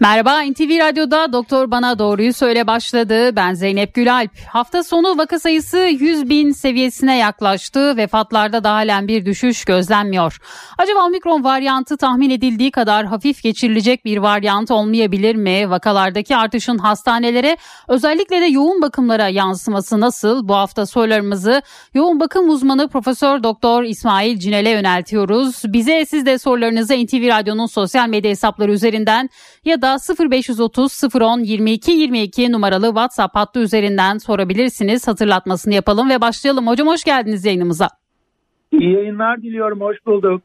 Merhaba NTV Radyo'da Doktor Bana Doğruyu Söyle başladı. Ben Zeynep Gülalp. Hafta sonu vaka sayısı 100 bin seviyesine yaklaştı. Vefatlarda da halen bir düşüş gözlenmiyor. Acaba omikron varyantı tahmin edildiği kadar hafif geçirilecek bir varyant olmayabilir mi? Vakalardaki artışın hastanelere özellikle de yoğun bakımlara yansıması nasıl? Bu hafta sorularımızı yoğun bakım uzmanı Profesör Doktor İsmail Cinel'e yöneltiyoruz. Bize siz de sorularınızı NTV Radyo'nun sosyal medya hesapları üzerinden ya da da 0530 010 22 22 numaralı WhatsApp hattı üzerinden sorabilirsiniz. Hatırlatmasını yapalım ve başlayalım. Hocam hoş geldiniz yayınımıza. İyi yayınlar diliyorum. Hoş bulduk.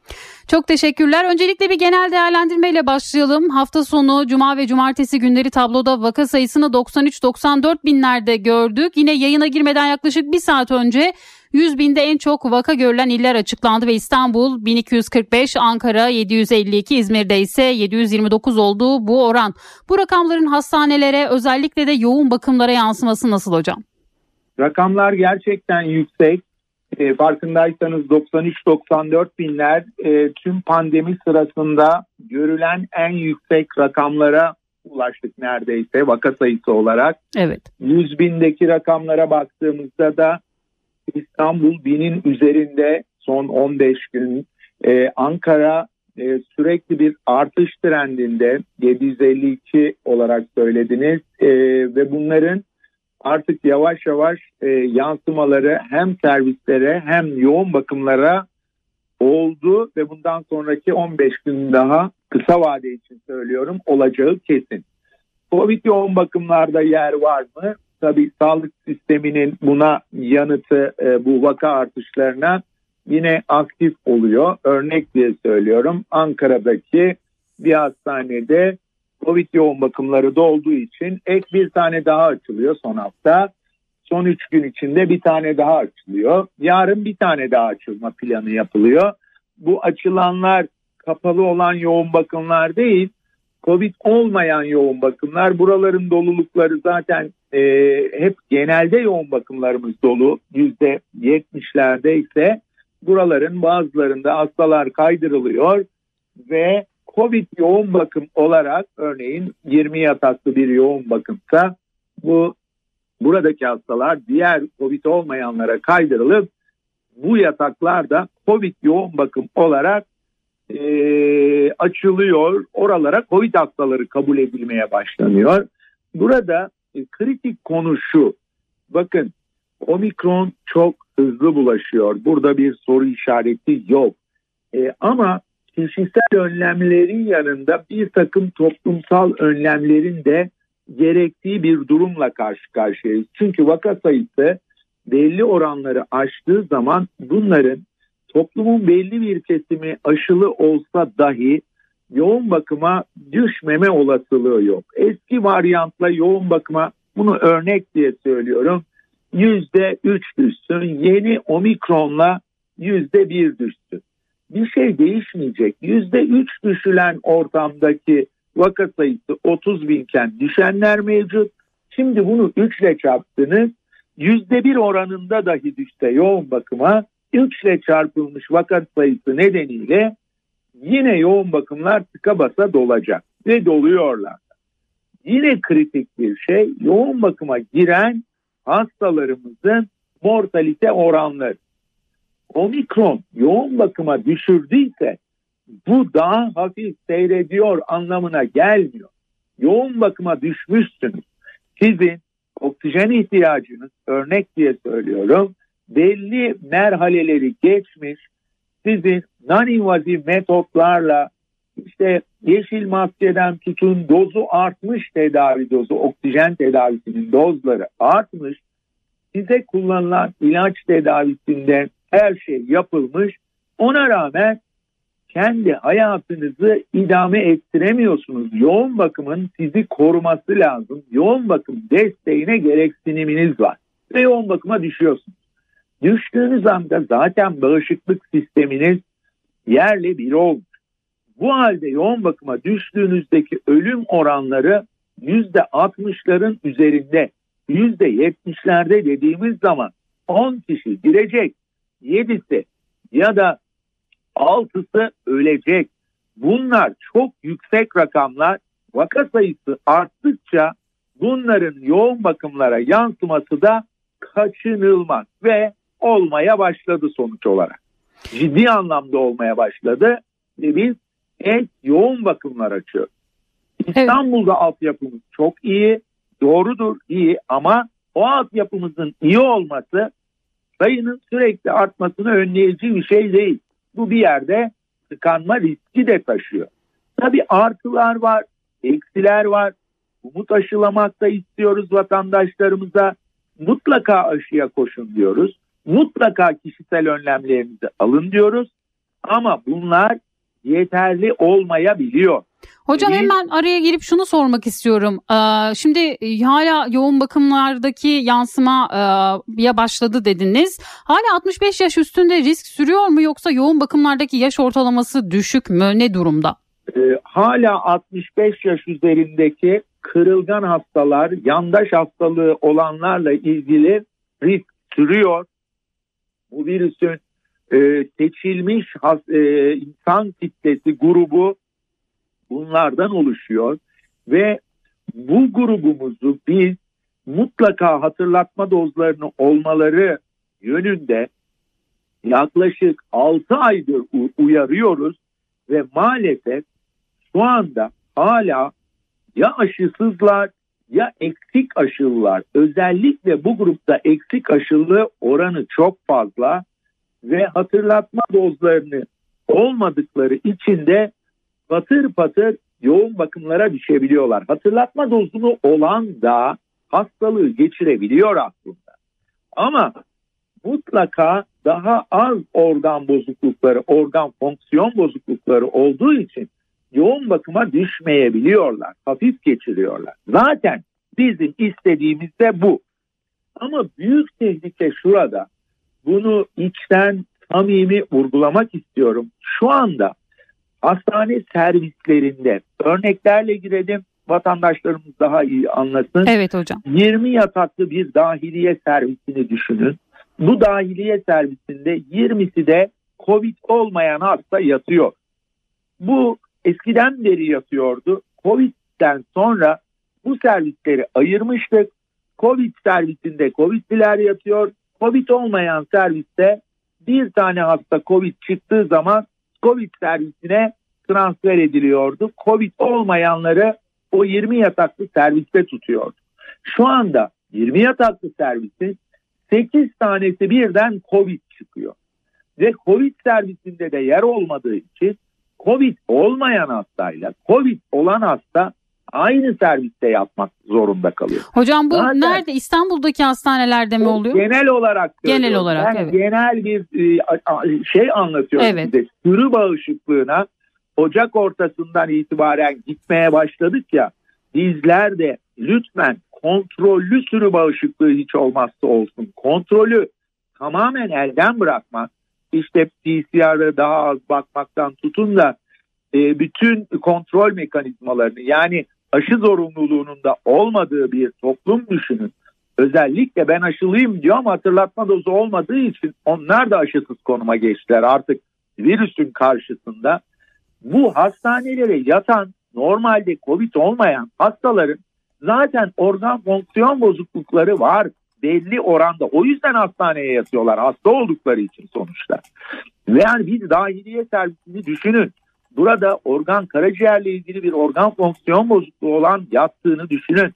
Çok teşekkürler. Öncelikle bir genel değerlendirmeyle başlayalım. Hafta sonu cuma ve cumartesi günleri tabloda vaka sayısını 93-94 binlerde gördük. Yine yayına girmeden yaklaşık bir saat önce 100 binde en çok vaka görülen iller açıklandı ve İstanbul 1245, Ankara 752, İzmir'de ise 729 olduğu bu oran. Bu rakamların hastanelere özellikle de yoğun bakımlara yansıması nasıl hocam? Rakamlar gerçekten yüksek. E, farkındaysanız 93-94 binler e, tüm pandemi sırasında görülen en yüksek rakamlara ulaştık neredeyse vaka sayısı olarak. Evet. 100 bindeki rakamlara baktığımızda da İstanbul binin üzerinde son 15 gün. Ee, Ankara e, sürekli bir artış trendinde 752 olarak söylediniz e, ve bunların artık yavaş yavaş e, yansımaları hem servislere hem yoğun bakımlara oldu ve bundan sonraki 15 gün daha kısa vade için söylüyorum olacağı kesin. Covid yoğun bakımlarda yer var mı? Tabii sağlık sisteminin buna yanıtı e, bu vaka artışlarına yine aktif oluyor. Örnek diye söylüyorum Ankara'daki bir hastanede Covid yoğun bakımları dolduğu için ek bir tane daha açılıyor son hafta. Son üç gün içinde bir tane daha açılıyor. Yarın bir tane daha açılma planı yapılıyor. Bu açılanlar kapalı olan yoğun bakımlar değil, Covid olmayan yoğun bakımlar. Buraların dolulukları zaten e, hep genelde yoğun bakımlarımız dolu. Yüzde yetmişlerde ise buraların bazılarında hastalar kaydırılıyor ve Covid yoğun bakım olarak örneğin 20 yataklı bir yoğun bakımsa bu buradaki hastalar diğer Covid olmayanlara kaydırılıp bu yataklar da Covid yoğun bakım olarak e, açılıyor. Oralara Covid hastaları kabul edilmeye başlanıyor. Burada e, kritik konu şu. Bakın omikron çok hızlı bulaşıyor. Burada bir soru işareti yok. E, ama kişisel önlemlerin yanında bir takım toplumsal önlemlerin de gerektiği bir durumla karşı karşıyayız. Çünkü vaka sayısı belli oranları aştığı zaman bunların toplumun belli bir kesimi aşılı olsa dahi yoğun bakıma düşmeme olasılığı yok. Eski varyantla yoğun bakıma bunu örnek diye söylüyorum. Yüzde üç düşsün. Yeni omikronla yüzde bir düşsün. Bir şey değişmeyecek. Yüzde üç düşülen ortamdaki vaka sayısı 30 binken düşenler mevcut. Şimdi bunu 3 ile çarptınız. Yüzde bir oranında dahi düşse yoğun bakıma 3 ile çarpılmış vaka sayısı nedeniyle yine yoğun bakımlar tıka basa dolacak ve doluyorlar. Yine kritik bir şey yoğun bakıma giren hastalarımızın mortalite oranları. Omikron yoğun bakıma düşürdüyse bu daha hafif seyrediyor anlamına gelmiyor. Yoğun bakıma düşmüşsünüz. Sizin oksijen ihtiyacınız örnek diye söylüyorum belli merhaleleri geçmiş sizin non-invazif metotlarla işte yeşil maskeden tutun dozu artmış tedavi dozu, oksijen tedavisinin dozları artmış. Size kullanılan ilaç tedavisinde her şey yapılmış. Ona rağmen kendi hayatınızı idame ettiremiyorsunuz. Yoğun bakımın sizi koruması lazım. Yoğun bakım desteğine gereksiniminiz var. Ve yoğun bakıma düşüyorsunuz. Düştüğünüz anda zaten bağışıklık sisteminiz yerle bir olmuş. Bu halde yoğun bakıma düştüğünüzdeki ölüm oranları yüzde 60'ların üzerinde yüzde 70'lerde dediğimiz zaman 10 kişi girecek yedisi ya da altısı ölecek. Bunlar çok yüksek rakamlar. Vaka sayısı arttıkça bunların yoğun bakımlara yansıması da kaçınılmaz ve olmaya başladı sonuç olarak. Ciddi anlamda olmaya başladı ve biz ek yoğun bakımlar açıyoruz. İstanbul'da evet. altyapımız çok iyi, doğrudur iyi ama o altyapımızın iyi olması sayının sürekli artmasını önleyici bir şey değil. Bu bir yerde tıkanma riski de taşıyor. Tabii artılar var, eksiler var. Umut aşılamak da istiyoruz vatandaşlarımıza. Mutlaka aşıya koşun diyoruz. Mutlaka kişisel önlemlerinizi alın diyoruz. Ama bunlar yeterli olmayabiliyor. Hocam Biz, hemen araya girip şunu sormak istiyorum. Ee, şimdi e, hala yoğun bakımlardaki yansımaya e, başladı dediniz. Hala 65 yaş üstünde risk sürüyor mu yoksa yoğun bakımlardaki yaş ortalaması düşük mü? Ne durumda? Ee, hala 65 yaş üzerindeki kırılgan hastalar, yandaş hastalığı olanlarla ilgili risk sürüyor. Bu virüsün e, seçilmiş has, e, insan kitlesi grubu bunlardan oluşuyor ve bu grubumuzu biz mutlaka hatırlatma dozlarını olmaları yönünde yaklaşık 6 aydır uyarıyoruz ve maalesef şu anda hala ya aşısızlar ya eksik aşılılar özellikle bu grupta eksik aşılı oranı çok fazla ve hatırlatma dozlarını olmadıkları için de patır patır yoğun bakımlara düşebiliyorlar. Hatırlatma dozunu olan da hastalığı geçirebiliyor aslında. Ama mutlaka daha az organ bozuklukları, organ fonksiyon bozuklukları olduğu için yoğun bakıma düşmeyebiliyorlar. Hafif geçiriyorlar. Zaten bizim istediğimiz de bu. Ama büyük tehlike şurada. Bunu içten samimi vurgulamak istiyorum. Şu anda hastane servislerinde örneklerle girelim vatandaşlarımız daha iyi anlasın. Evet hocam. 20 yataklı bir dahiliye servisini düşünün. Bu dahiliye servisinde 20'si de Covid olmayan hasta yatıyor. Bu eskiden beri yatıyordu. Covid'den sonra bu servisleri ayırmıştık. Covid servisinde Covid'liler yatıyor. Covid olmayan serviste bir tane hasta Covid çıktığı zaman Covid servisine transfer ediliyordu. Covid olmayanları o 20 yataklı serviste tutuyordu. Şu anda 20 yataklı servisin 8 tanesi birden Covid çıkıyor. Ve Covid servisinde de yer olmadığı için Covid olmayan hastayla Covid olan hasta aynı serviste yapmak zorunda kalıyor. Hocam bu Zaten, nerede? İstanbul'daki hastanelerde mi oluyor? Genel olarak. Genel olarak ben evet. Genel bir e, şey anlatıyorum evet. size. Sürü bağışıklığına Ocak ortasından itibaren gitmeye başladık ya. Bizler de lütfen kontrollü sürü bağışıklığı hiç olmazsa olsun. Kontrolü tamamen elden bırakmak. İşte PCR'ı daha az bakmaktan tutun da e, bütün kontrol mekanizmalarını yani aşı zorunluluğunun da olmadığı bir toplum düşünün. Özellikle ben aşılıyım diyor ama hatırlatma dozu olmadığı için onlar da aşısız konuma geçtiler. Artık virüsün karşısında bu hastanelere yatan normalde COVID olmayan hastaların zaten organ fonksiyon bozuklukları var belli oranda. O yüzden hastaneye yatıyorlar hasta oldukları için sonuçta. Ve yani bir dahiliye servisini düşünün burada organ karaciğerle ilgili bir organ fonksiyon bozukluğu olan yattığını düşünün.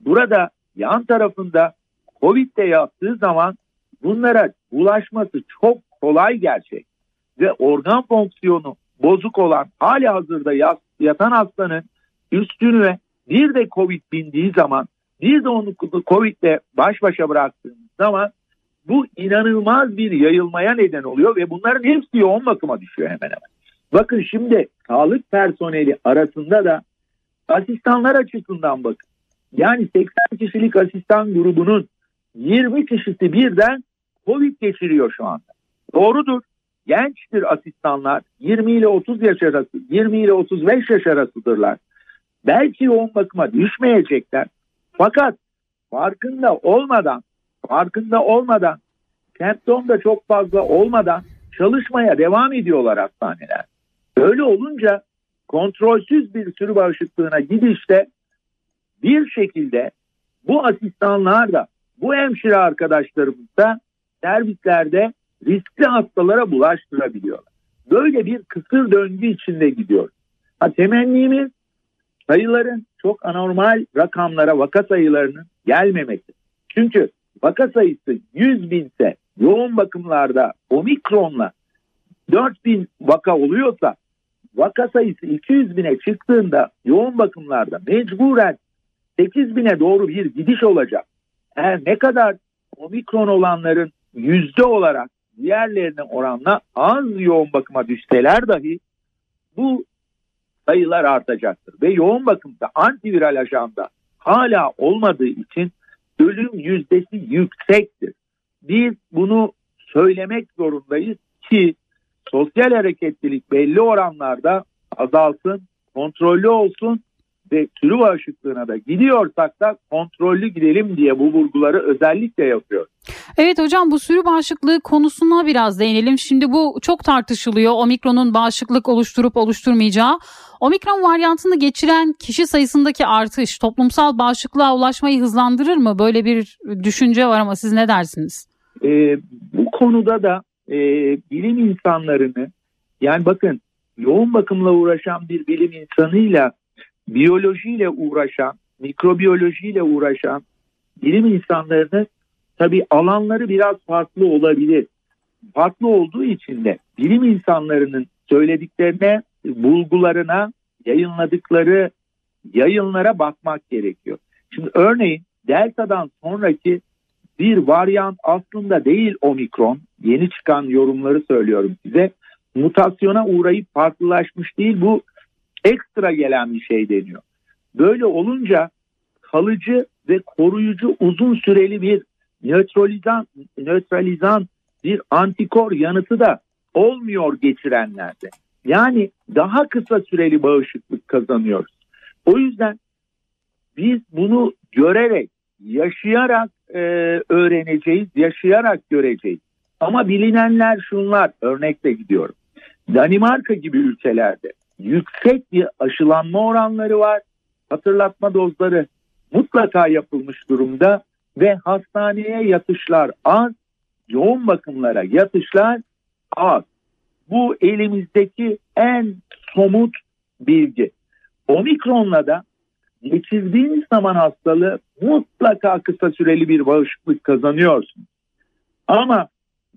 Burada yan tarafında Covid'de yattığı zaman bunlara ulaşması çok kolay gerçek. Ve organ fonksiyonu bozuk olan hali hazırda yatan hastanın üstüne bir de Covid bindiği zaman bir de onu Covid'le baş başa bıraktığımız zaman bu inanılmaz bir yayılmaya neden oluyor ve bunların hepsi yoğun bakıma düşüyor hemen hemen. Bakın şimdi sağlık personeli arasında da asistanlar açısından bakın. Yani 80 kişilik asistan grubunun 20 kişisi birden Covid geçiriyor şu anda. Doğrudur. Gençtir asistanlar 20 ile 30 yaş arası, 20 ile 35 yaş arasıdırlar. Belki yoğun bakıma düşmeyecekler. Fakat farkında olmadan, farkında olmadan semptom da çok fazla olmadan çalışmaya devam ediyorlar hastaneler. Öyle olunca kontrolsüz bir sürü bağışıklığına gidişte bir şekilde bu asistanlar da bu hemşire arkadaşlarımız da servislerde riskli hastalara bulaştırabiliyorlar. Böyle bir kısır döngü içinde gidiyor. Ha, temennimiz sayıların çok anormal rakamlara vaka sayılarının gelmemesi. Çünkü vaka sayısı 100 binse yoğun bakımlarda omikronla 4 bin vaka oluyorsa vaka sayısı 200 bine çıktığında yoğun bakımlarda mecburen 8 bine doğru bir gidiş olacak. Eğer ne kadar omikron olanların yüzde olarak diğerlerine oranla az yoğun bakıma düşseler dahi bu sayılar artacaktır. Ve yoğun bakımda antiviral ajanda hala olmadığı için ölüm yüzdesi yüksektir. Biz bunu söylemek zorundayız ki sosyal hareketlilik belli oranlarda azalsın, kontrollü olsun ve sürü bağışıklığına da gidiyorsak da kontrollü gidelim diye bu vurguları özellikle yapıyor. Evet hocam bu sürü bağışıklığı konusuna biraz değinelim. Şimdi bu çok tartışılıyor. Omikronun bağışıklık oluşturup oluşturmayacağı. Omikron varyantını geçiren kişi sayısındaki artış toplumsal bağışıklığa ulaşmayı hızlandırır mı? Böyle bir düşünce var ama siz ne dersiniz? Ee, bu konuda da e, bilim insanlarını yani bakın yoğun bakımla uğraşan bir bilim insanıyla biyolojiyle uğraşan, mikrobiyolojiyle uğraşan bilim insanlarını tabi alanları biraz farklı olabilir. Farklı olduğu için de bilim insanlarının söylediklerine, bulgularına, yayınladıkları yayınlara bakmak gerekiyor. Şimdi örneğin Delta'dan sonraki bir varyant aslında değil omikron. Yeni çıkan yorumları söylüyorum size. Mutasyona uğrayıp farklılaşmış değil bu ekstra gelen bir şey deniyor. Böyle olunca kalıcı ve koruyucu uzun süreli bir nötralizan, nötralizan bir antikor yanıtı da olmuyor geçirenlerde. Yani daha kısa süreli bağışıklık kazanıyoruz. O yüzden biz bunu görerek, yaşayarak e, öğreneceğiz, yaşayarak göreceğiz. Ama bilinenler şunlar, örnekle gidiyorum. Danimarka gibi ülkelerde yüksek bir aşılanma oranları var. Hatırlatma dozları mutlaka yapılmış durumda ve hastaneye yatışlar az, yoğun bakımlara yatışlar az. Bu elimizdeki en somut bilgi. Omikronla da geçirdiğiniz zaman hastalığı mutlaka kısa süreli bir bağışıklık kazanıyorsun. Ama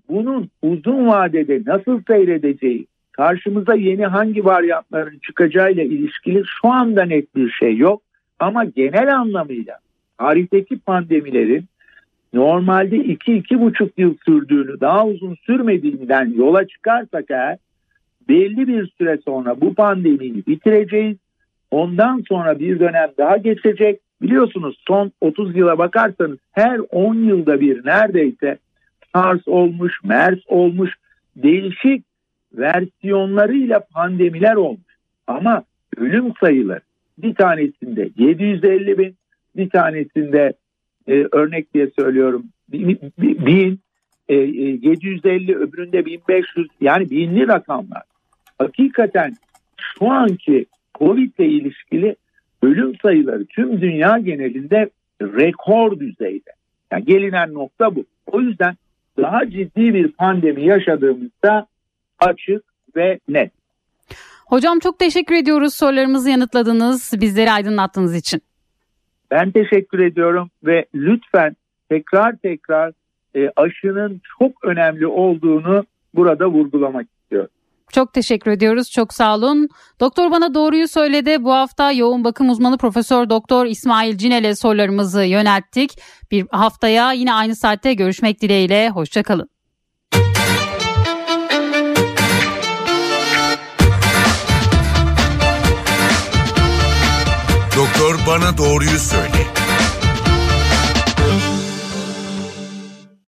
bunun uzun vadede nasıl seyredeceği, karşımıza yeni hangi varyantların çıkacağıyla ilişkili şu anda net bir şey yok. Ama genel anlamıyla tarihteki pandemilerin normalde 2-2,5 yıl sürdüğünü daha uzun sürmediğinden yola çıkarsak eğer belli bir süre sonra bu pandemiyi bitireceğiz. Ondan sonra bir dönem daha geçecek. Biliyorsunuz son 30 yıla bakarsanız her 10 yılda bir neredeyse SARS olmuş, MERS olmuş değişik versiyonlarıyla pandemiler olmuş. Ama ölüm sayıları bir tanesinde 750 bin, bir tanesinde e, örnek diye söylüyorum bin, e, 750 e, öbüründe 1500 yani binli rakamlar. Hakikaten şu anki Covid ile ilişkili ölüm sayıları tüm dünya genelinde rekor düzeyde. Yani gelinen nokta bu. O yüzden daha ciddi bir pandemi yaşadığımızda açık ve net. Hocam çok teşekkür ediyoruz sorularımızı yanıtladınız, bizleri aydınlattığınız için. Ben teşekkür ediyorum ve lütfen tekrar tekrar e, aşının çok önemli olduğunu burada vurgulamak istiyorum. Çok teşekkür ediyoruz. Çok sağ olun. Doktor bana doğruyu söyledi. Bu hafta yoğun bakım uzmanı Profesör Doktor İsmail Cinel'e sorularımızı yönelttik. Bir haftaya yine aynı saatte görüşmek dileğiyle. Hoşçakalın. Bana doğruyu söyle.